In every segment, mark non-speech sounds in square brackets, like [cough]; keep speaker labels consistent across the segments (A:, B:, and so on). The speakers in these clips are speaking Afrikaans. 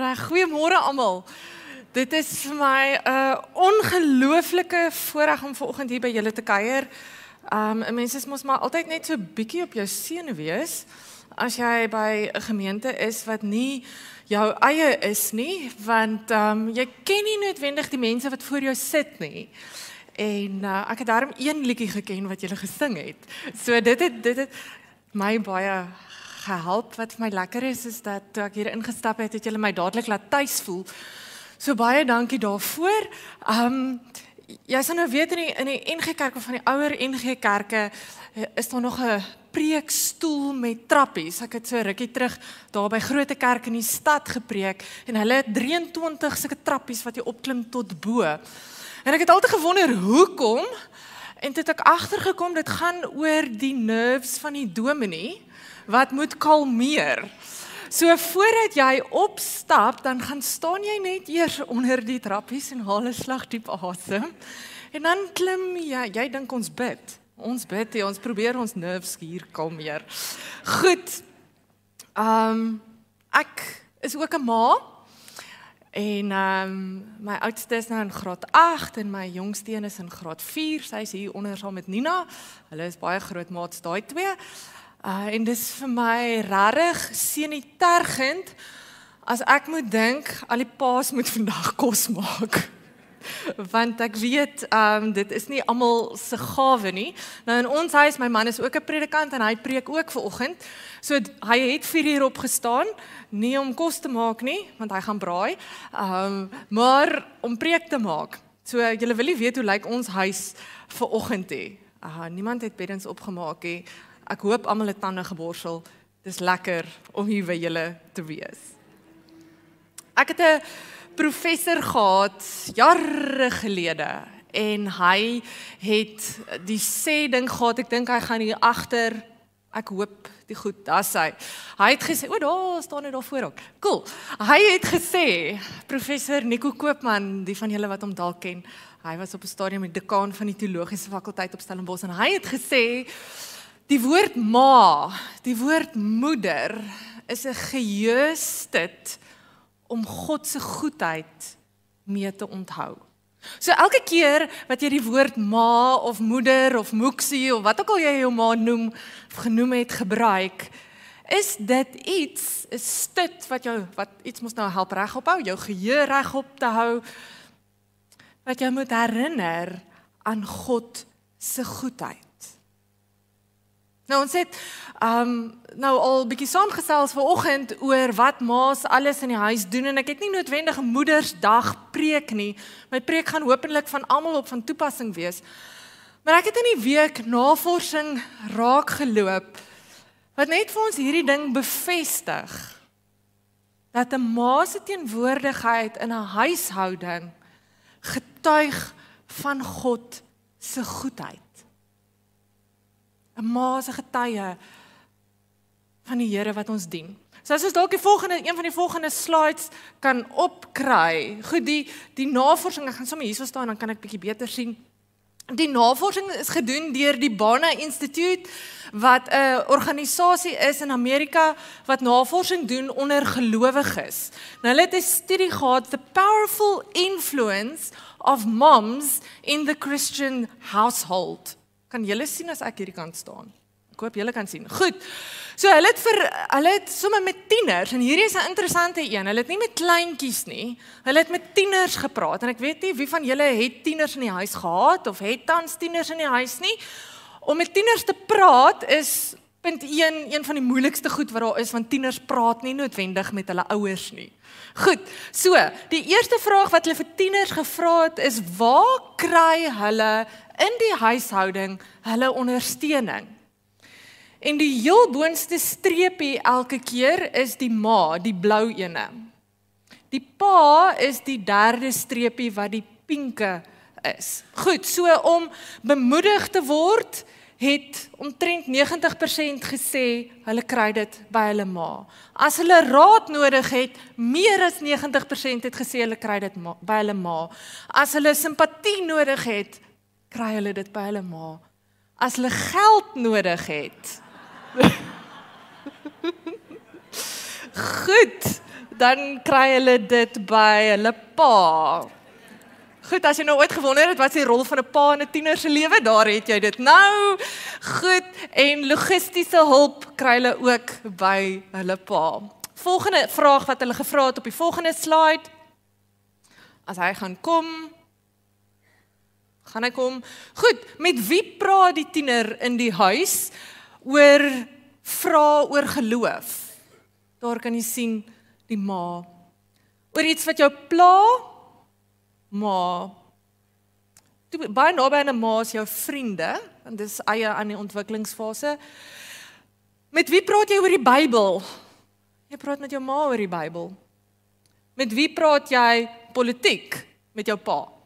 A: Reg, goeiemôre almal. Dit is vir my 'n uh, ongelooflike voorreg om vanoggend hier by julle te kuier. Um mense is mos maar altyd net so bietjie op jou senuwees as jy by 'n gemeente is wat nie jou eie is nie, want um jy ken nie noodwendig die mense wat voor jou sit nie. En uh, ek het daarom een liedjie geken wat jy gesing het. So dit het dit het my baie gehelp. Wat vir my lekker is is dat toe ek hier ingestap het, het julle my dadelik laat tuis voel. So baie dankie daarvoor. Um jy sal nou weet in die in die NG Kerk of van die ouer NG Kerke eh, is daar nog 'n preekstoel met trappies. Ek het so rukkie terug daar by Grote Kerk in die stad gepreek en hulle het 23 sulke trappies wat jy opklim tot bo. En ek het altyd gewonder hoekom en dit het ek agtergekom dit gaan oor die nerves van die dominee wat moet kalmeer. So voordat jy opstap, dan gaan staan jy net eers onder die trappies en haal 'n slag diep asem. En dan klim jy, jy dink ons bid. Ons bid, jy, ons probeer ons nerves hier kalmeer. Goed. Ehm um, ek is ook 'n ma. En ehm um, my oudste is nou in graad 8 en my jongste een is in graad 4. Sy is hier onder saam met Nina. Hulle is baie groot maats daai twee. Uh en dis vir my regtig senitergend as ek moet dink al die paas moet [laughs] vandag kos maak. Want ek weet um dit is nie almal se gawe nie. Nou in ons huis, my man is ook 'n predikant en hy preek ook ver oggend. So hy het 4 uur opgestaan, nie om kos te maak nie, want hy gaan braai, um maar om preek te maak. So julle wil nie weet hoe lyk ons huis ver oggend hê. Ah, niemand het beddens opgemaak nie. Ek hoop almal het tande geborsel. Dis lekker om hier by julle te wees. Ek het 'n professor gehad jare gelede en hy het die sê ding gehad. Ek dink hy gaan hier agter. Ek hoop die goed, daar's hy. Hy het gesê, o, daar staan hy daar voor ook. Cool. Hy het gesê, professor Nico Koopman, die van julle wat hom dalk ken, hy was op 'n stadium die dekaan van die teologiese fakulteit op Stellenbosch en hy het gesê Die woord ma, die woord moeder is 'n geheustet om God se goedheid mee te onthou. So elke keer wat jy die woord ma of moeder of moeksie of wat ook al jy jou ma noem of genoem het gebruik, is dit iets, 'n stut wat jou wat iets mos nou help regop hou, jou geheue regop te hou wat jou moet herinner aan God se goedheid. Nou ons het um nou al bietjie saamgesels vanoggend oor wat ma's alles in die huis doen en ek het nie noodwendig moedersdag preek nie. My preek gaan hopelik van almal op van toepassing wees. Maar ek het in die week navorsing raak geloop wat net vir ons hierdie ding bevestig dat 'n ma se teenwoordigheid in 'n huishouding getuig van God se goedheid. 'n ma se getuie van die Here wat ons dien. So as ons dalk die volgende een van die volgende slides kan opkry. Goed, die die navorsing, ek gaan sommer hierso staan dan kan ek bietjie beter sien. Die navorsing is gedoen deur die Bana Instituut wat 'n organisasie is in Amerika wat navorsing doen onder gelowiges. Nou hulle het 'n studie gehad the powerful influence of moms in the Christian household. Kan julle sien as ek hierdie kant staan? Ek hoop julle kan sien. Goed. So hulle het vir hulle het sommer met tieners en hierdie is 'n interessante een. Hulle het nie met kleintjies nie. Hulle het met tieners gepraat en ek weet nie wie van julle het tieners in die huis gehad of het tans tieners in die huis nie. Om met tieners te praat is punt 1 een van die moeilikste goed wat daar is want tieners praat nie noodwendig met hulle ouers nie. Goed. So, die eerste vraag wat hulle vir tieners gevra het is: "Waar kry hulle in die huishouding hulle ondersteuning. En die heel boonste streepie elke keer is die ma, die blou ene. Die pa is die derde streepie wat die pinke is. Goed, so om bemoedig te word, het omtrent 90% gesê hulle kry dit by hulle ma. As hulle raad nodig het, meer as 90% het gesê hulle kry dit by hulle ma. As hulle simpatie nodig het, kry hulle dit by hulle ma. As hulle geld nodig het. Goed. dan kry hulle dit by hulle pa. Goed, as jy nou ooit gewonder het wat is die rol van 'n pa in 'n tiener se lewe, daar het jy dit nou. Goed, en logistiese hulp kry hulle ook by hulle pa. Volgende vraag wat hulle gevra het op die volgende slide. As hy gaan kom, gaan hy kom. Goed, met wie praat die tiener in die huis oor vra oor geloof? Daar kan jy sien die ma. Oor iets wat jou pla? Ma. Toe baie naby aan 'n ma is jou vriende, want dis eie aan die ontwikkelingsfase. Met wie praat jy oor die Bybel? Jy praat met jou ma oor die Bybel. Met wie praat jy politiek? Met jou pa.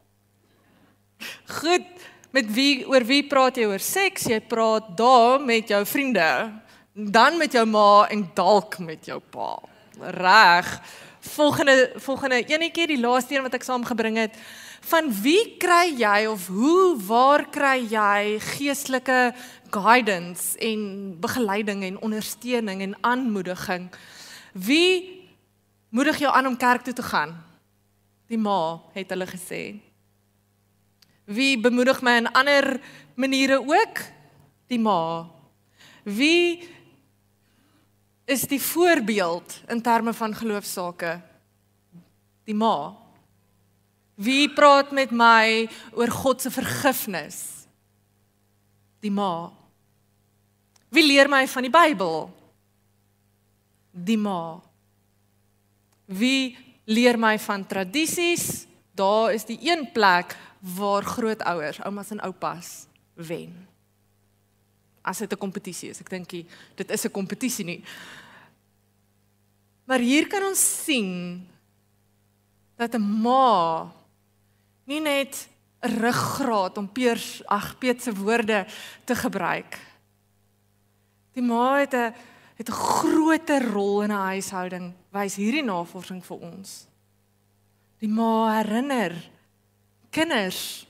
A: Goed, met wie oor wie praat jy oor seks? Jy praat daar met jou vriende, dan met jou ma en dalk met jou pa. Reg. Volgende volgende enetjie die laaste een wat ek saamgebring het. Van wie kry jy of hoe waar kry jy geestelike guidance en begeleiding en ondersteuning en aanmoediging? Wie moedig jou aan om kerk toe te gaan? Die ma het hulle gesê. Wie bemoedig my in ander maniere ook? Die ma. Wie is die voorbeeld in terme van geloofsake? Die ma. Wie praat met my oor God se vergifnis? Die ma. Wie leer my van die Bybel? die ma. Wie leer my van tradisies? Daar is die een plek waar grootouers, oumas en oupas wen. As dit 'n kompetisie is, ek dink dit is 'n kompetisie nie. Maar hier kan ons sien dat 'n ma nie net 'n ruggraat om Peers ag Piet se woorde te gebruik. Die ma het 'n het 'n groter rol in 'n huishouding, wys hierdie navorsing vir ons. Die ma herinner kinders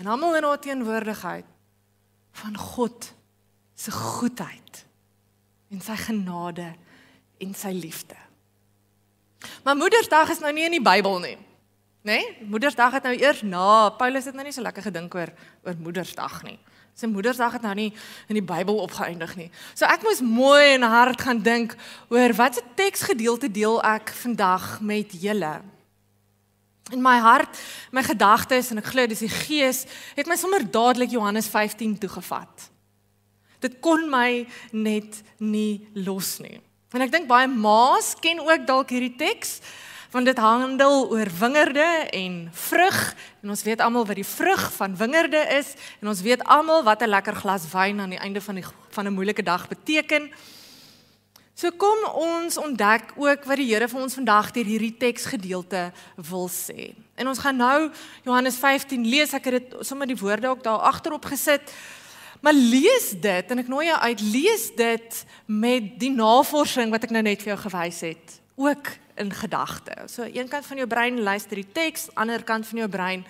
A: en almal in haar teenwoordigheid van God se goedheid en sy genade en sy liefde. Maar Moedersdag is nou nie in die Bybel nie. Né? Nee? Moedersdag het nou eers na Paulus het nou nie so lekker gedink oor oor Moedersdag nie. Sy Moedersdag het nou nie in die Bybel opgeëindig nie. So ek moes mooi en hard gaan dink oor watse teksgedeelte deel ek vandag met julle. In my hart, my gedagtes en ek glo dis die Gees het my sommer dadelik Johannes 15 toegevat. Dit kon my net nie los nie. En ek dink baie ma's ken ook dalk hierdie teks want dit handel oor wingerde en vrug en ons weet almal wat die vrug van wingerde is en ons weet almal wat 'n lekker glas wyn aan die einde van die van 'n moeilike dag beteken. So kom ons ontdek ook wat die Here vir ons vandag deur hierdie teksgedeelte wil sê. En ons gaan nou Johannes 15 lees. Ek het dit sommer die woorde ook daar agterop gesit. Maar lees dit en ek nooi jou uit lees dit met die navorsing wat ek nou net vir jou gewys het. Ook in gedagte. So een kant van jou brein luister die teks, ander kant van jou brein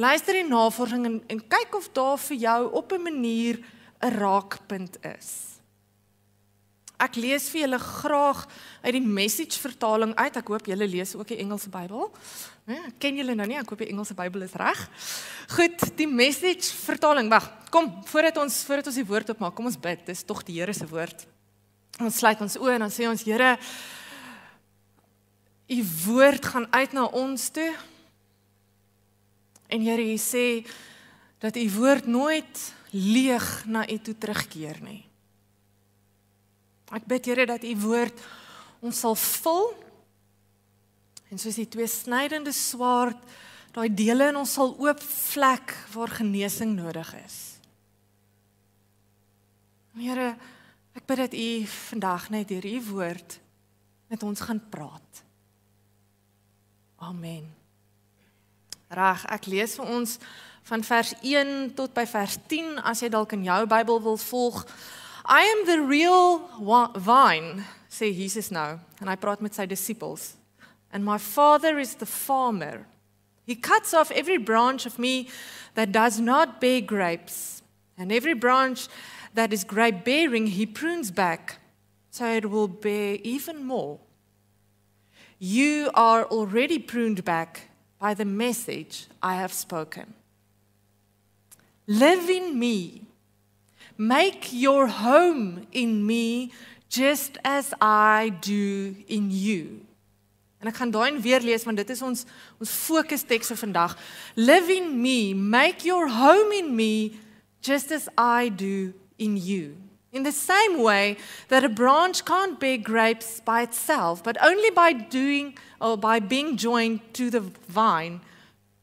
A: luister die navorsing en, en kyk of daar vir jou op 'n manier 'n raakpunt is. Ek lees vir julle graag uit die message vertaling uit. Ek hoop julle lees ook die Engelse Bybel. Ja, ken julle nou nie? Ek hoop die Engelse Bybel is reg. Goed, die message vertaling. Wag, kom voordat ons voordat ons die woord opmaak, kom ons bid. Dis tog die Here se woord. Ons sluit ons oë en dan sê ons Here, u woord gaan uit na ons toe. En Here, u sê dat u woord nooit leeg na u toe terugkeer nie. Ek bid Here dat u woord ons sal vul en soos die twee snydende swaard daai dele in ons sal oop vlek waar genesing nodig is. Here, ek bid dat u vandag net deur u woord met ons gaan praat. Amen. Reg, ek lees vir ons van vers 1 tot by vers 10 as jy dalk in jou Bybel wil volg. I am the real vine, sê Jesus nou, en hy praat met sy disippels. And my father is the farmer. He cuts off every branch of me that does not bear grapes, and every branch that is grape bearing he prunes back so it will bear even more. you are already pruned back by the message I have spoken. Live in me. Make your home in me just as I do in you. En ek gaan daai weer lees want dit is ons ons fokus teks vir vandag. Live in me, make your home in me just as I do in you. In the same way that a branch can't bear grapes by itself, but only by doing or by being joined to the vine,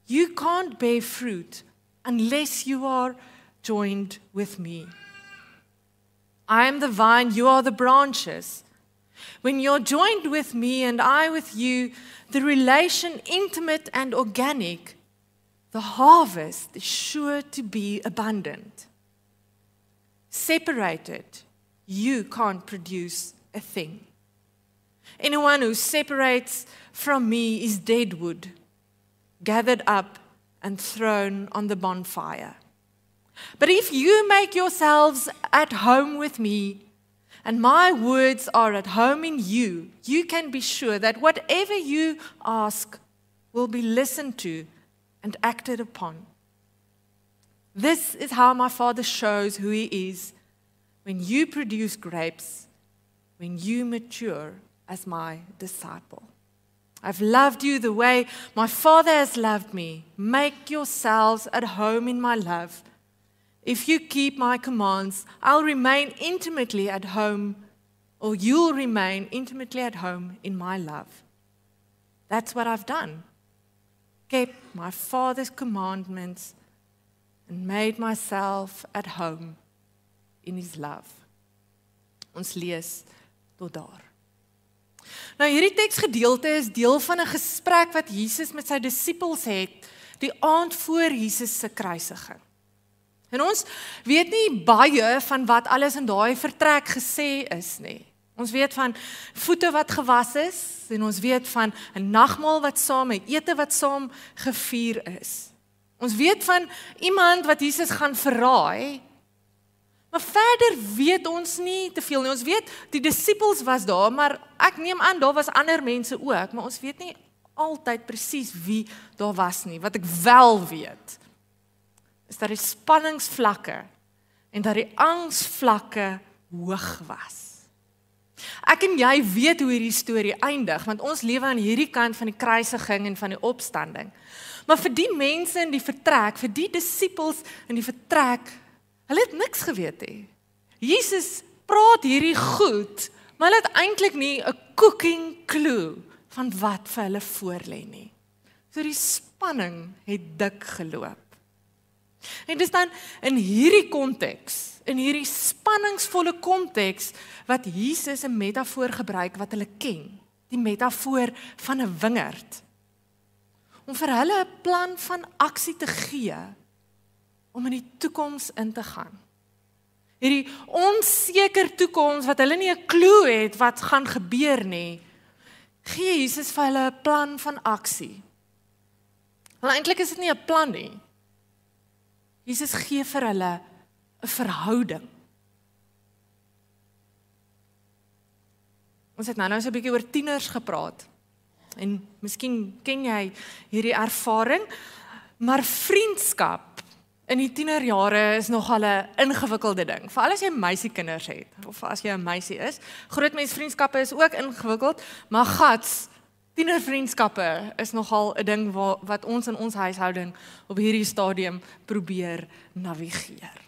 A: you can't bear fruit unless you are joined with me. I am the vine, you are the branches. When you're joined with me and I with you, the relation intimate and organic, the harvest is sure to be abundant. Separated, you can't produce a thing. Anyone who separates from me is dead wood, gathered up and thrown on the bonfire. But if you make yourselves at home with me, and my words are at home in you, you can be sure that whatever you ask will be listened to and acted upon. This is how my Father shows who He is when you produce grapes, when you mature as my disciple. I've loved you the way my Father has loved me. Make yourselves at home in my love. If you keep my commands, I'll remain intimately at home, or you'll remain intimately at home in my love. That's what I've done. Kept my Father's commandments and made myself at home in his love. Ons lees tot daar. Nou hierdie teksgedeelte is deel van 'n gesprek wat Jesus met sy disippels het die aand voor Jesus se kruisiging. En ons weet nie baie van wat alles in daai vertrek gesê is nie. Ons weet van voete wat gewas is en ons weet van 'n nagmaal wat saam het, ete wat saam gevier is. Ons weet van iemand wat Jesus gaan verraai. Maar verder weet ons nie te veel nie. Ons weet die disippels was daar, maar ek neem aan daar was ander mense ook, maar ons weet nie altyd presies wie daar was nie. Wat ek wel weet, is dat die spanningsvlakke en dat die angsvlakke hoog was. Ek en jy weet hoe hierdie storie eindig want ons lewe aan hierdie kant van die kruisiging en van die opstanding. Maar vir die mense in die vertrek, vir die disippels in die vertrek, hulle het niks geweet nie. Jesus praat hierdie goed, maar hulle het eintlik nie 'n cooking clue van wat vir hulle voorlê nie. So die spanning het dik geloop. En dis dan in hierdie konteks, in hierdie spanningsvolle konteks wat Jesus 'n metafoor gebruik wat hulle ken, die metafoor van 'n wingerd. Om vir hulle 'n plan van aksie te gee om in die toekoms in te gaan. Hierdie onseker toekoms wat hulle nie 'n klou het wat gaan gebeur nie, gee Jesus vir hulle 'n plan van aksie. Want eintlik is dit nie 'n plan nie. Jesus gee vir hulle 'n verhouding. Ons het nou nou so 'n bietjie oor tieners gepraat. En miskien ken jy hierdie ervaring, maar vriendskap in die tienerjare is nog al 'n ingewikkelde ding. Veral as jy meisiekinders het of as jy 'n meisie is. Grootmensvriendskappe is ook ingewikkeld, maar gats Tienervriendskappe is nogal 'n ding wat wat ons in ons huishouding op hierdie stadium probeer navigeer.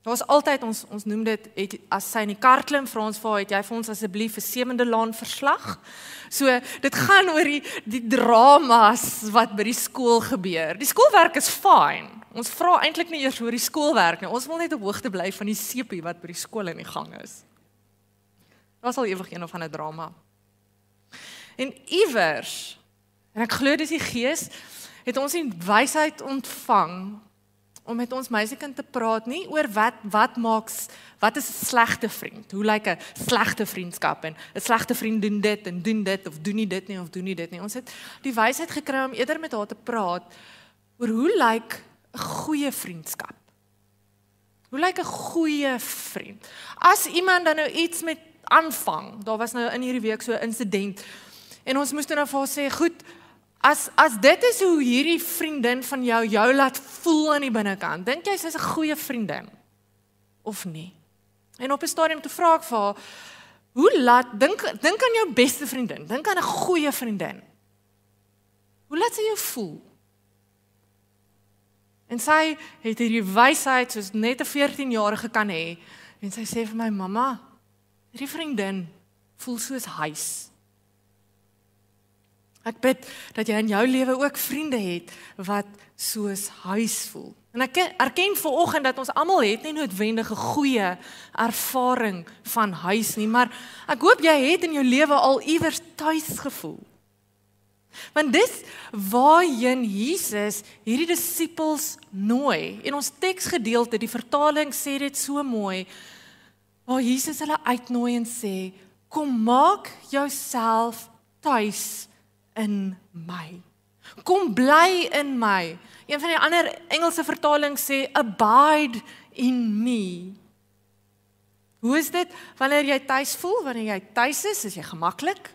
A: Daar's altyd ons ons noem dit het, as sy in die kar klim vir ons vir het jy vir ons asseblief 'n sewende laan verslag. So dit gaan oor die die dramas wat by die skool gebeur. Die skoolwerk is fyn. Ons vra eintlik nie eers oor die skoolwerk nie. Ons wil net op hoogte bly van die sepie wat by die skool in die gang is. Daar's al ewig een of ander drama. En iewers en ek glo dis die Gees het ons die wysheid ontvang om met ons meisiekind te praat nie oor wat wat maaks wat is 'n slegte vriend? Hoe lyk 'n slegte vriendskap en 'n slegte vriend doen dit en doen dit of doen nie dit nie of doen nie dit nie. Ons het die wysheid gekry om eerder met haar te praat oor hoe lyk 'n goeie vriendskap? Hoe lyk 'n goeie vriend? As iemand dan nou iets met aanvang, daar was nou in hierdie week so 'n insident En ons moes toe nou vir haar sê, "Goed, as as dit is hoe hierdie vriendin van jou jou laat voel aan die binnekant, dink jy sy's 'n goeie vriendin of nie?" En op 'n stadium toe vra ek vir haar, "Hoe laat dink dink aan jou beste vriendin, dink aan 'n goeie vriendin. Hoe laat sy jou voel?" En sy het hierdie wysheid soos net 'n 14-jarige kan hê en sy sê vir my mamma, hierdie vriendin voel soos huis. Ek bid dat jy in jou lewe ook vriende het wat soos huis voel. En ek erken ver oggend dat ons almal het nie noodwendig 'n goeie ervaring van huis nie, maar ek hoop jy het in jou lewe al iewers tuis gevoel. Want dis waarheen Jesus hierdie disippels nooi. En ons teksgedeelte, die vertaling sê dit so mooi. Waar Jesus hulle uitnooi en sê, "Kom maak jouself tuis in my. Kom bly in my." Een van die ander Engelse vertalings sê, "Abide in me." Hoe is dit wanneer jy tuis voel? Wanneer jy tuis is, is jy gemaklik?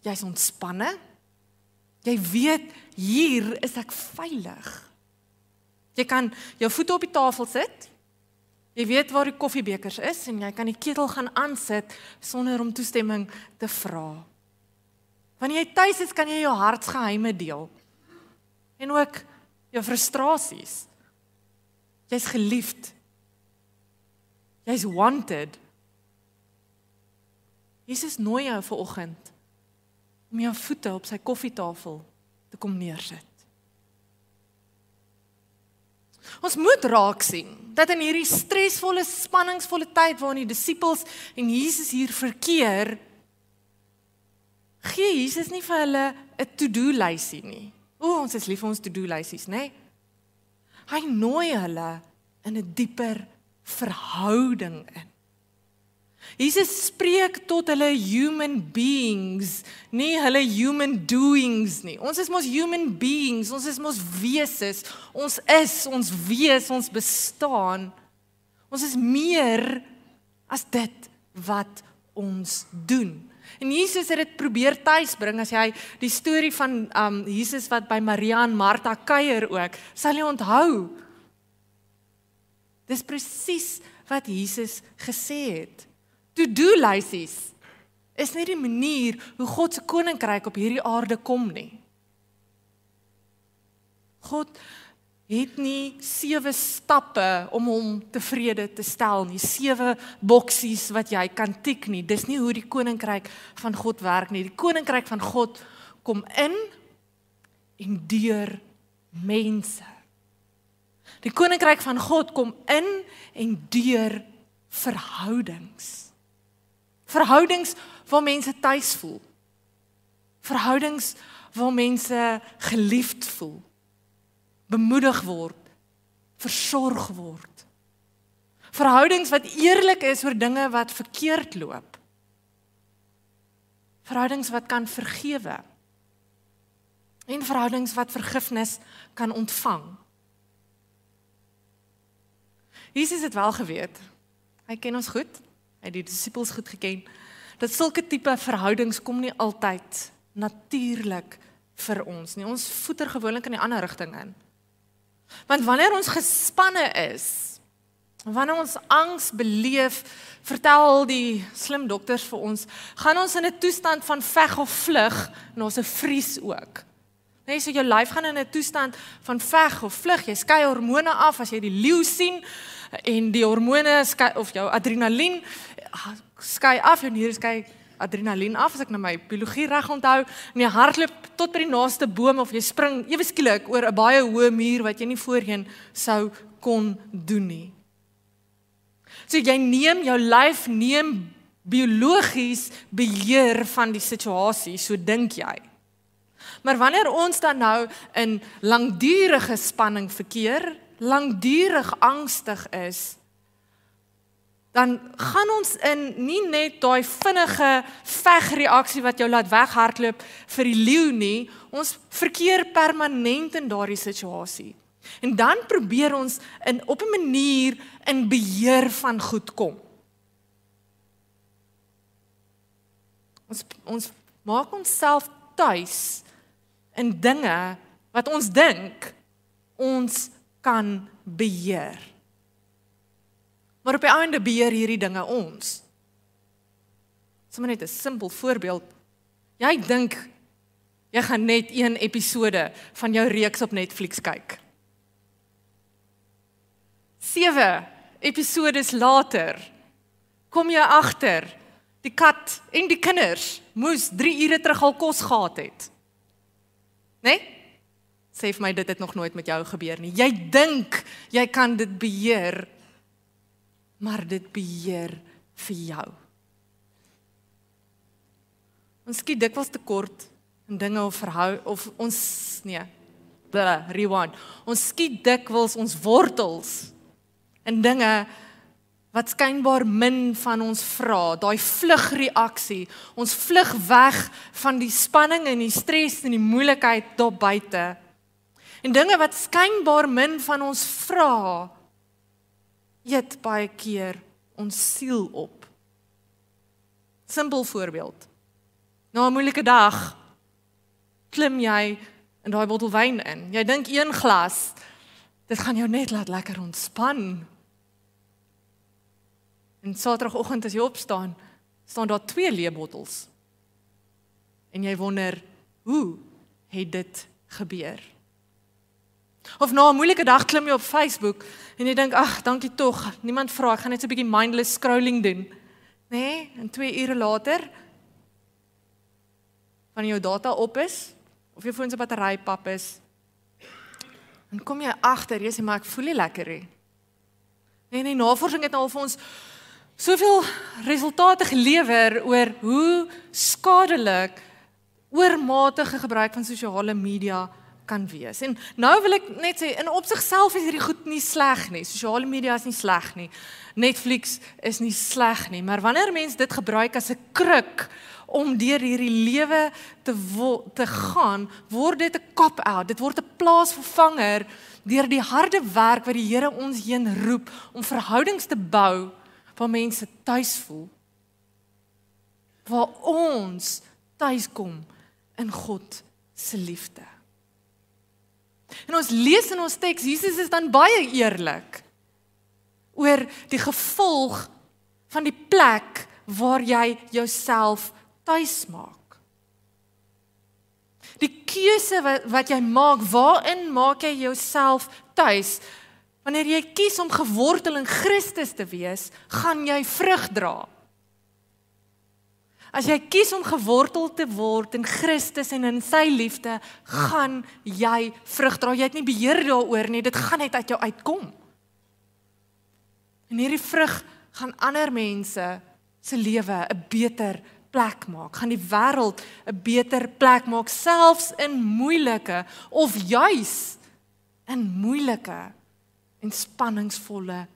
A: Jy's ontspanne? Jy weet hier is ek veilig. Jy kan jou voete op die tafel sit. Jy weet waar die koffiebekers is en jy kan die ketel gaan aansit sonder om toestemming te vra. Wanneer jy tuis is, kan jy jou hartsgeheime deel. En ook jou frustrasies. Jy's geliefd. Jy's wanted. Jesus nooi jou vir oggend om jou voete op sy koffietafel te kom neersit. Ons moet raak sien dat in hierdie stresvolle, spanningsvolle tyd waarin die disippels en Jesus hier verkeer, gee Jesus nie vir hulle 'n to-do lysie nie. O, ons is lief vir ons to-do lysies, nê? Nee? Hy nooi hulle in 'n dieper verhouding in. Jesus spreek tot hulle human beings, nie hulle human doings nie. Ons is mos human beings, ons is mos wesens. Ons is, ons wees, ons bestaan. Ons is meer as dit wat ons doen. En Jesus het dit probeer tuisbring as jy die storie van um Jesus wat by Maria en Martha kuier ook, sal jy onthou. Dis presies wat Jesus gesê het to-do lysies is nie die manier hoe God se koninkryk op hierdie aarde kom nie. God het nie sewe stappe om hom tevrede te stel nie, sewe boksies wat jy kan tik nie. Dis nie hoe die koninkryk van God werk nie. Die koninkryk van God kom in en deur mense. Die koninkryk van God kom in en deur verhoudings. Verhoudings waar mense tuis voel. Verhoudings waar mense geliefd voel. Bemoedig word, versorg word. Verhoudings wat eerlik is oor dinge wat verkeerd loop. Verhoudings wat kan vergewe. En verhoudings wat vergifnis kan ontvang. Jesus het wel geweet. Hy ken ons goed het die disippels goed geken dat sulke tipe verhoudings kom nie altyd natuurlik vir ons nie. Ons voeter gewoonlik in die ander rigting in. Want wanneer ons gespanne is, wanneer ons angs beleef, vertel die slim dokters vir ons, gaan ons in 'n toestand van veg of vlug en ons se vries ook. Nee, so jou lyf gaan in 'n toestand van veg of vlug. Jy skei hormone af as jy die leeu sien en die hormone skei of jou adrenalien ah, skei af en hier skei adrenalien af as ek nou my biologie reg onthou en jy hardloop tot by die naaste boom of jy spring ewe skielik oor 'n baie hoë muur wat jy nie voorheen sou kon doen nie. So jy neem jou lyf neem biologies beheer van die situasie, so dink jy. Maar wanneer ons dan nou in langdurige spanning verkeer, langdurig angstig is, dan gaan ons in nie net daai vinnige vegreaksie wat jou laat weghardloop vir die leeu nie, ons verkeer permanent in daardie situasie. En dan probeer ons in op 'n manier in beheer van goed kom. Ons ons maak ons self tuis in dinge wat ons dink ons kan beheer. Maar op die einde beheer hierdie dinge ons. Sommige net 'n simpel voorbeeld. Jy dink jy gaan net een episode van jou reeks op Netflix kyk. 7 episodes later kom jy agter die kat en die kinders moes 3 ure terug al kos gehad het. Né? Nee? Sê vir my dit het nog nooit met jou gebeur nie. Jy dink jy kan dit beheer, maar dit beheer vir jou. Ons skiet dikwels tekort in dinge of verhou of ons nee. Blah, rewind. Ons skiet dikwels ons wortels in dinge wat skynbaar min van ons vra, daai vlugreaksie. Ons vlug weg van die spanning en die stres en die moeilikheid daar buite. En dinge wat skynbaar min van ons vra, eet baie keer ons siel op. Simpel voorbeeld. Na 'n moeilike dag klim jy in daai bottel wyn in. Jy dink een glas, dit gaan jou net laat lekker ontspan. En Saterdagoggend as jy opstaan, staan daar twee leë bottels. En jy wonder, hoe het dit gebeur? Of na 'n moeilike dag klim jy op Facebook en jy dink, "Ag, dankie tog. Niemand vra, ek gaan net so 'n bietjie mindless scrolling doen." Nê? Nee? En 2 ure later van jou data op is of jou foon se battery pap is. En kom jy agter, jy sê maar ek voel nie lekker nie. Nee, nee, navorsing het al vir ons soveel resultate gelewer oor hoe skadelik oormatige gebruik van sosiale media kan wees. En nou wil ek net sê in opsigself is hierdie goed nie sleg nie. Sosiale media is nie sleg nie. Netflix is nie sleg nie, maar wanneer mens dit gebruik as 'n kruk om deur hierdie lewe te te gaan, word dit 'n cop out. Dit word 'n plaasvervanger deur die harde werk wat die Here ons heen roep om verhoudings te bou waar mense tuis voel. Waar ons tuis kom in God se liefde. En ons lees in ons teks Jesus is dan baie eerlik oor die gevolg van die plek waar jy jouself tuis maak. Die keuse wat wat jy maak, waarin maak jy jouself tuis? Wanneer jy kies om gewortel in Christus te wees, gaan jy vrug dra. As jy kies om gewortel te word in Christus en in sy liefde, gaan jy vrug dra. Jy het nie beheer daaroor nie, dit gaan net uit jou uitkom. En hierdie vrug gaan ander mense se lewe 'n beter plek maak, gaan die wêreld 'n beter plek maak selfs in moeilike of juis in moeilike en spanningsvolle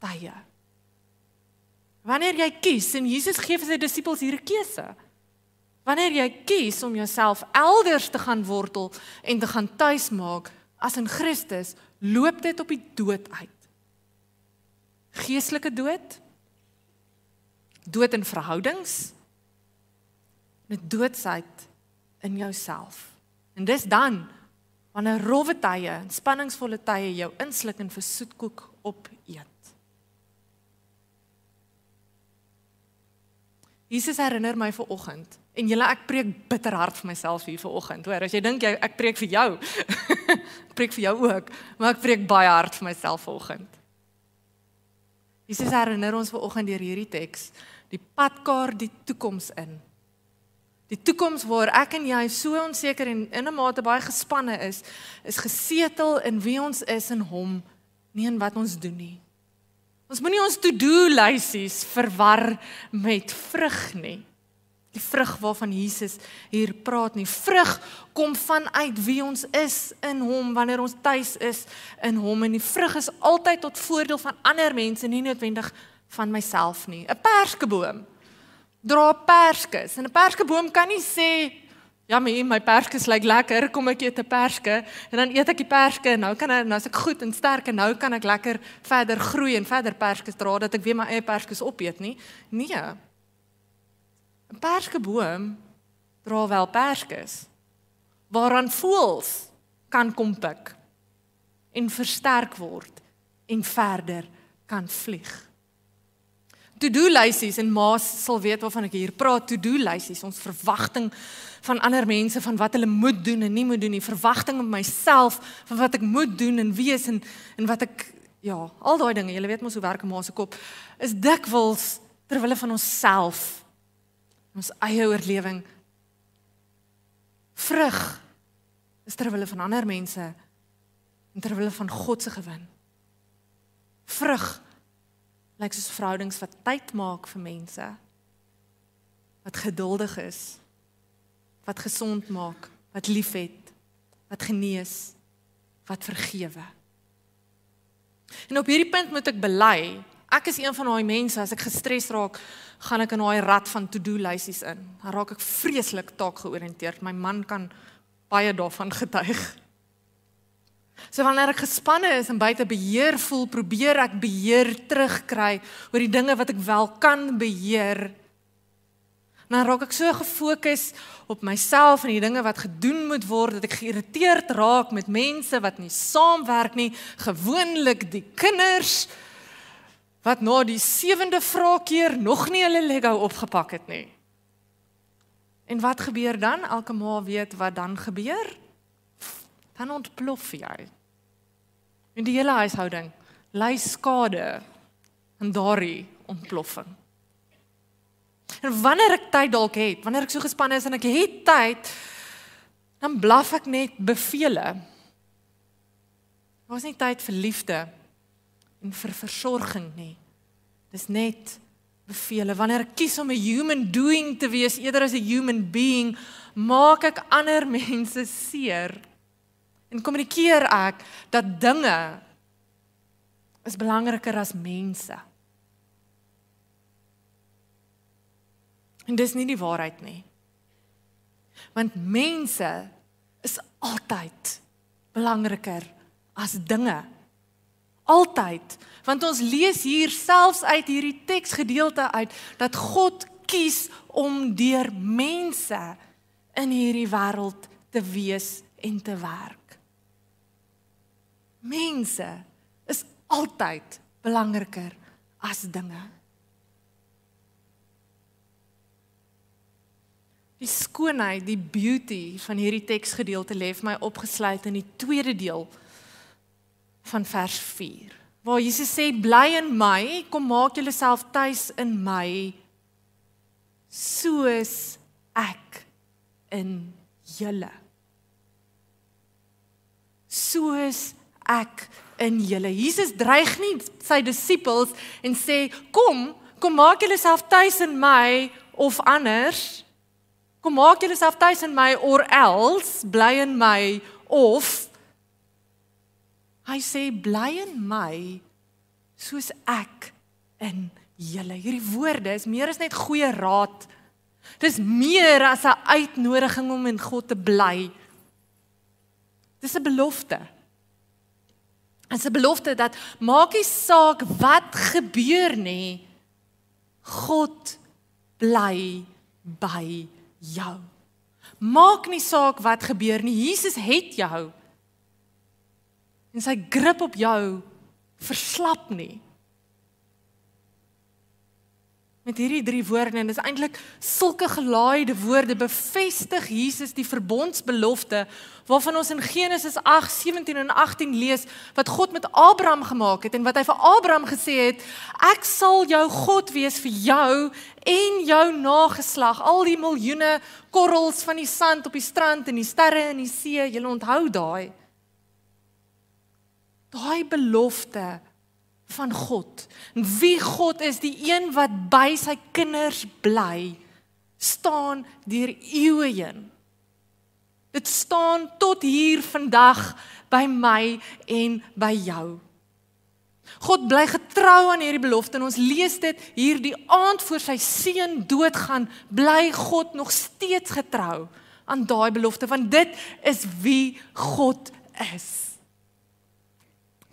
A: tye. Wanneer jy kies en Jesus gee vir sy disippels hier 'n keuse. Wanneer jy kies om jouself elders te gaan wortel en te gaan tuis maak as in Christus, loop dit op die dood uit. Geestelike dood, dood in verhoudings, 'n doodsheid in jouself. En dis dan wanneer rowwe tye en spanningsvolle tye jou insluk en vir soetkoek opeet. Jesus herinner my ver oggend en julle ek preek bitter hard vir myself hier ver oggend. Hoor, as jy dink jy ek preek vir jou, [laughs] preek vir jou ook, maar ek preek baie hard vir myself ver oggend. Jesus herinner ons ver oggend deur hierdie teks die padkaart die toekoms in. Die toekoms waar ek en jy so onseker en in 'n mate baie gespanne is, is gesetel in wie ons is in hom, nie in wat ons doen nie. Ons moenie ons to-do lysies verwar met vrug nie. Die vrug waarvan Jesus hier praat nie. Vrug kom vanuit wie ons is in hom wanneer ons tuis is in hom en die vrug is altyd tot voordeel van ander mense, nie noodwendig van myself nie. 'n Perskeboom dra perskes. En 'n perskeboom kan nie sê ja, my my perskes lyk lekker, kom ek eet 'n perske en dan eet ek die perske en nou kan ek nou as ek goed en sterk en nou kan ek lekker verder groei en verder perskes dra dat ek weer my eie perskes opeet nie. Nee. 'n Perskeboom dra wel perskes waaraan voels kan kom pik en versterk word en verder kan vlieg. To-do lysies en maas sal weet waarvan ek hier praat. To-do lysies, ons verwagting van ander mense van wat hulle moet doen en nie moet doen nie, verwagting op myself van wat ek moet doen en wees en en wat ek ja, al daai dinge, jy weet mos hoe werk 'n ma se kop, is dikwels ter wille van onsself ons eie oorlewing vrug is ter wille van ander mense en ter wille van God se gewin. Vrug lyk soos verhoudings wat tyd maak vir mense wat geduldig is, wat gesond maak, wat liefhet, wat genees, wat vergewe. En op hierdie punt moet ek bely, ek is een van daai mense as ek gestres raak, gaan ek in daai rat van to-do lysies in. Dan raak ek vreeslik taakgeoriënteerd. My man kan baie daarvan [laughs] getuig. So wanneer ek gespanne is en buite beheer voel, probeer ek beheer terugkry oor die dinge wat ek wel kan beheer. Dan raak ek so gefokus op myself en die dinge wat gedoen moet word dat ek geïrriteerd raak met mense wat nie saamwerk nie, gewoonlik die kinders wat na die sewende vraagkeer nog nie hulle Lego opgepak het nie. En wat gebeur dan? Elke ma weet wat dan gebeur. Dan ontplof jy. En die hele huishouding ly skade in daardie ontploffing. En wanneer ek tyd dalk het, wanneer ek so gespanne is en ek het tyd, dan blaf ek net bevele. Daar's nie tyd vir liefde en vir versorging nie. Dis net beveel. Wanneer ek kies om 'n human doing te wees eerder as 'n human being, maak ek ander [laughs] mense seer. En kommunikeer ek dat dinge is belangriker as mense. En dis nie die waarheid nie. Want mense is altyd belangriker as dinge. Altyd. Want ons lees hier selfs uit hierdie teksgedeelte uit dat God kies om deur mense in hierdie wêreld te wees en te werk. Mense is altyd belangriker as dinge. Die skoonheid, die beauty van hierdie teksgedeelte lê vir my opgesluit in die tweede deel van vers 4. Waar Jesus sê bly in my, kom maak julleself tuis in my soos ek in julle. Soos ek in julle. Jesus dreig nie sy disippels en sê kom, kom maak julleself tuis in my of anders. Kom maak julleself tuis in my or else bly in my of Hy sê bly in my soos ek in julle. Hierdie woorde is meer as net goeie raad. Dis meer as 'n uitnodiging om in God te bly. Dis 'n belofte. Dis 'n belofte dat maak nie saak wat gebeur nie. God bly by jou. Maak nie saak wat gebeur nie. Jesus het jou en sy grip op jou verslap nie. Met hierdie drie woorde en dis eintlik sulke gelaaide woorde. Bevestig Jesus die verbondsbelofte waarvan ons in Genesis 8:17 en 18 lees wat God met Abraham gemaak het en wat hy vir Abraham gesê het ek sal jou God wees vir jou en jou nageslag. Al die miljoene korrels van die sand op die strand en die sterre in die see jy onthou daai? Daai belofte van God. Wie God is, die een wat by sy kinders bly, staan deur eeue heen. Dit staan tot hier vandag by my en by jou. God bly getrou aan hierdie belofte en ons lees dit hier die aand voor sy seun doodgaan, bly God nog steeds getrou aan daai belofte want dit is wie God is.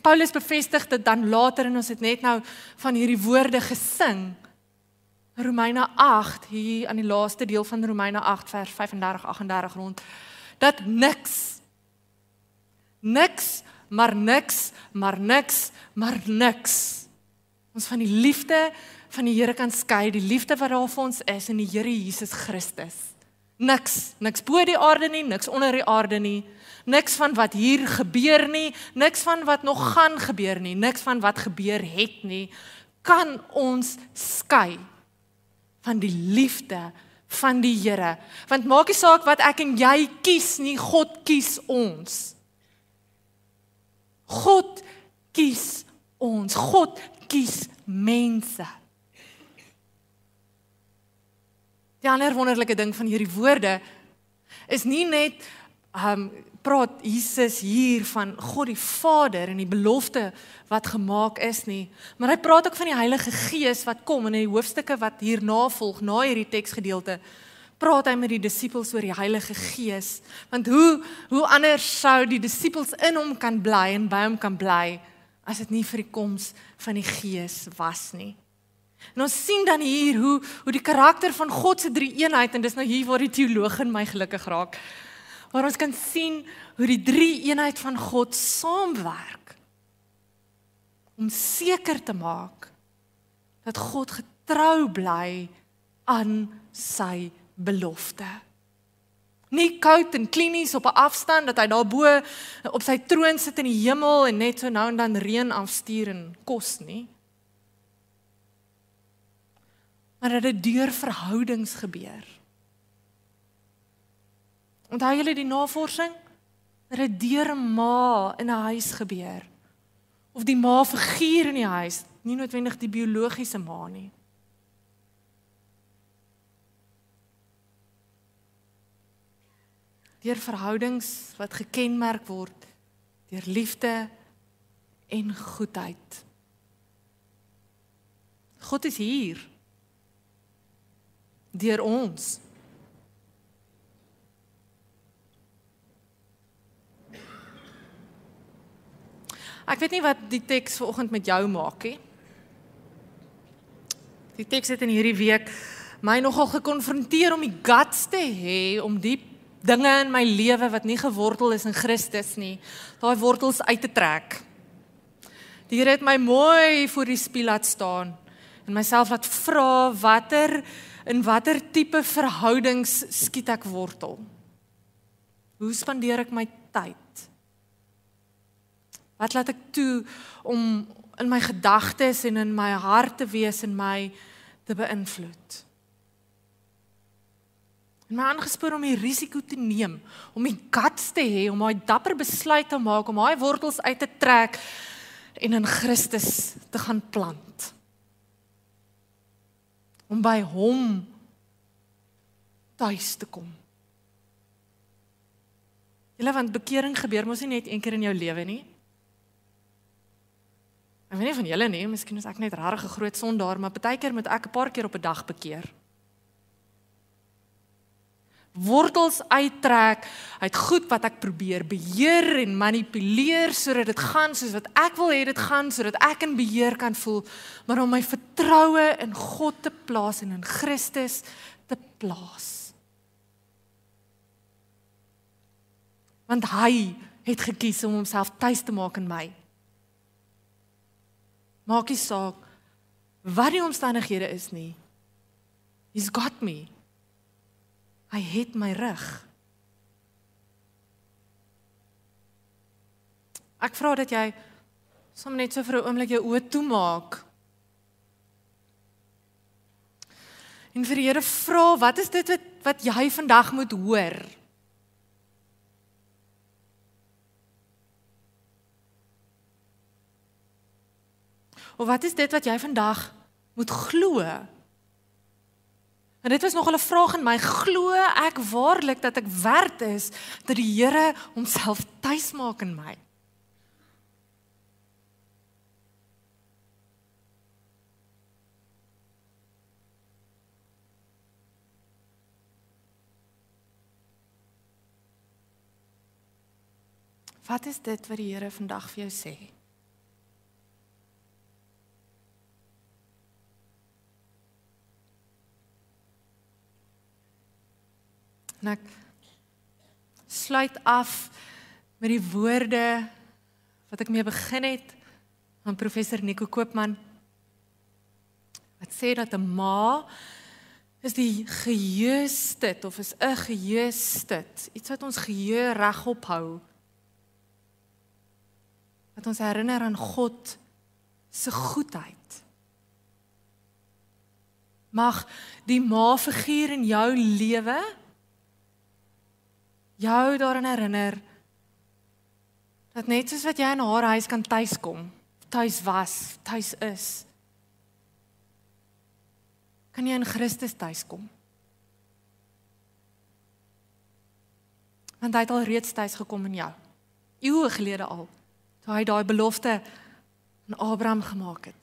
A: Paulus bevestig dit dan later en ons het net nou van hierdie woorde gesing. Romeine 8 hier aan die laaste deel van Romeine 8 vers 35 38 rond dat niks niks maar niks maar niks maar niks ons van die liefde van die Here kan skei die liefde wat daar vir ons is in die Here Jesus Christus niks niks bo die aarde nie niks onder die aarde nie niks van wat hier gebeur nie niks van wat nog gaan gebeur nie niks van wat gebeur het nie kan ons skei van die liefde van die Here. Want maak nie saak wat ek en jy kies nie, God kies ons. God kies ons. God kies mense. Die ander wonderlike ding van hierdie woorde is nie net um praat Jesus hier van God die Vader en die belofte wat gemaak is nie, maar hy praat ook van die Heilige Gees wat kom in die hoofstukke wat hierna volg na hierdie teksgedeelte. Praat hy met die disippels oor die Heilige Gees? Want hoe hoe anders sou die disippels in hom kan bly en by hom kan bly as dit nie vir die koms van die Gees was nie? En ons sien dan hier hoe hoe die karakter van God se drie eenheid en dis nou hier waar die teoloog in my gelukkig raak waar ons kan sien hoe die drie eenheid van God saamwerk om seker te maak dat God getrou bly aan sy belofte. Nie koud en klinies op 'n afstand dat hy daarbo op sy troon sit in die hemel en net so nou en dan reën afstuur en kos nie. Maar dat dit deur verhoudings gebeur. Onthou julle die navorsing? Dat dit deur 'n ma in 'n huis gebeur. Of die ma figuur in die huis, nie noodwendig die biologiese ma nie. Deur verhoudings wat gekenmerk word deur liefde en goedheid. God is hier. Deur ons. Ek weet nie wat die teks vanoggend met jou maak nie. Die teks het in hierdie week my nogal gekonfronteer om die guts te hê om die dinge in my lewe wat nie gewortel is in Christus nie, daai wortels uit te trek. Die Here het my mooi voor die spieël laat staan en myself laat vra watter in watter tipe verhoudings skiet ek wortel? Hoe spandeer ek my tyd? Wat laat ek toe om in my gedagtes en in my hart te wees en my te beïnvloed? En my aangespoor om die risiko te neem, om die guts te hê om daai dapper besluit te maak om daai wortels uit te trek en in Christus te gaan plant. Om by hom tuis te kom. Julle want bekering gebeur mos nie net een keer in jou lewe nie. Ek weet nie van julle nie, miskien is ek net regtig 'n groot sondaar, maar baie keer moet ek 'n paar keer op 'n dag bekeer. Wortels uittrek uit goed wat ek probeer beheer en manipuleer sodat dit gaan soos wat ek wil hê dit gaan sodat ek in beheer kan voel, maar om my vertroue in God te plaas en in Christus te plaas. Want hy het gekies om homself tuis te maak in my. Maak nie saak wat die omstandighede is nie. He's got me. Hy het my rug. Ek vra dat jy sommer net so vir 'n oomblik jou oë toemaak. En vir die Here vra, wat is dit wat wat jy vandag moet hoor? Of wat is dit wat jy vandag moet glo? En dit was nog 'n vraag in my, glo ek waarlik dat ek werd is dat die Here homself tuis maak in my? Wat is dit wat die Here vandag vir jou sê? En ek sluit af met die woorde wat ek mee begin het van professor Nico Koopman. Wat sê dat 'n ma is die geheuestit of is 'n geheuestit, iets wat ons geheue regop hou. Wat ons herinner aan God se goedheid. Mag die ma figuur in jou lewe jou daaraan herinner dat net soos wat jy in haar huis kan tuiskom, tuis was, tuis is, kan jy in Christus tuiskom. Want hy het al reeds tuis gekom in jou. Eeue gelede al, toe hy daai belofte aan Abraham gemaak het.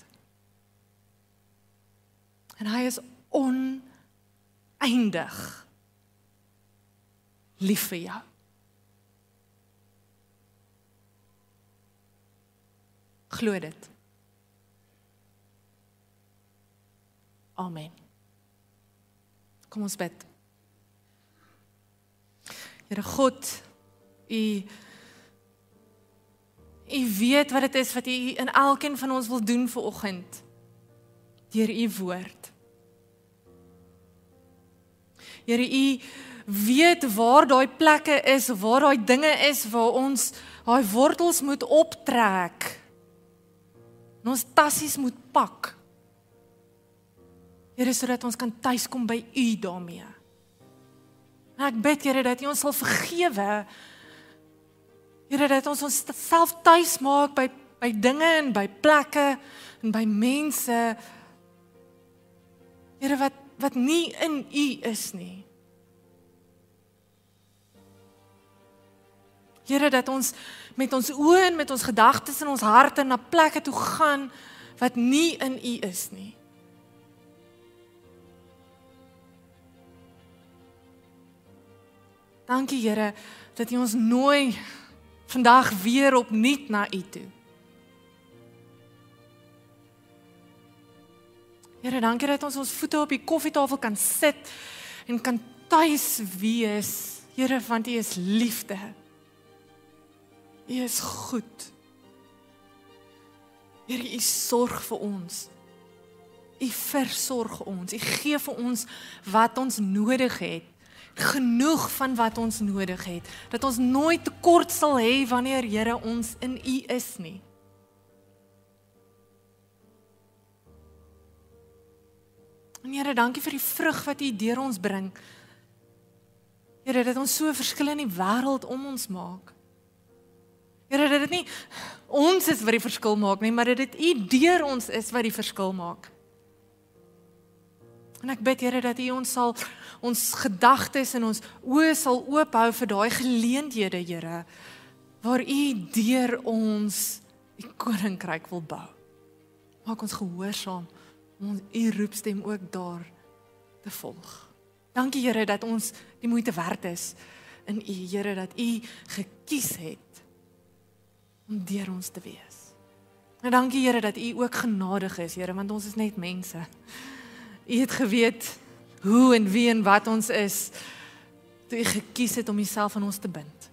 A: En hy is oneindig lief vir jou. Glo dit. Amen. Kom ons bid. Here God, U U weet wat dit is wat U in elkeen van ons wil doen vir oggend deur U woord. Here U weet waar daai plekke is, waar daai dinge is waar ons daai wortels moet optrek. En ons tassies moet pak. Here sodat ons kan tuiskom by U daarmee. En ek bid Here dat U ons sal vergewe. Here dat ons ons self tuis maak by by dinge en by plekke en by mense. Here wat wat nie in U is nie. Here dat ons met ons oë en met ons gedagtes en ons harte na plekke toe gaan wat nie in U is nie. Dankie Here dat U ons nooi vandag weer opnuut na U toe. Here, dankie dat ons ons voete op die koffietafel kan sit en kan tuis wees. Here, want U is liefde. U is goed. Here, U sorg vir ons. U versorg ons. U gee vir ons wat ons nodig het. Genoeg van wat ons nodig het. Dat ons nooit tekort sal hê wanneer Here ons in U is nie. En Here, dankie vir die vrug wat U deur ons bring. Here, dat ons so verskil in die wêreld om ons maak. Here, dat dit nie ons is wat die verskil maak nie, maar dat dit U deur ons is wat die verskil maak. En ek bid Here dat U ons sal ons gedagtes en ons oë sal oophou vir daai geleenthede, Here, waar U deur ons die koninkryk wil bou. Maak ons gehoorsaam om U roepstem ook daar te volg. Dankie Here dat ons die moeite werd is in U, Here dat U gekies het om deur ons te wees. En dankie Here dat U ook genadig is, Here, want ons is net mense. U het geweet hoe en wie en wat ons is toe U gekies het om Uself aan ons te bind.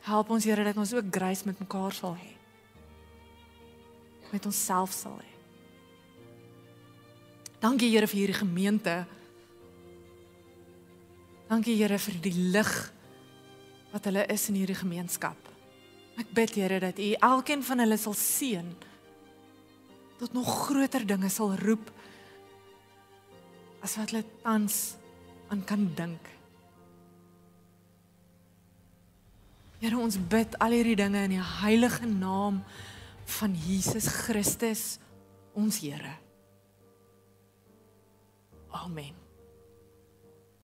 A: Help ons Here dat ons ook grace met mekaar sal hê. Met onsself sal hê. Dankie Here vir hierdie gemeente. Dankie Here vir die lig wat hulle is in hierdie gemeenskap. Ek bid Here dat U elkeen van hulle sal seën tot nog groter dinge sal roep as wat hulle tans aan kan dink. Here ons bid al hierdie dinge in die heilige naam van Jesus Christus ons Here. Amen.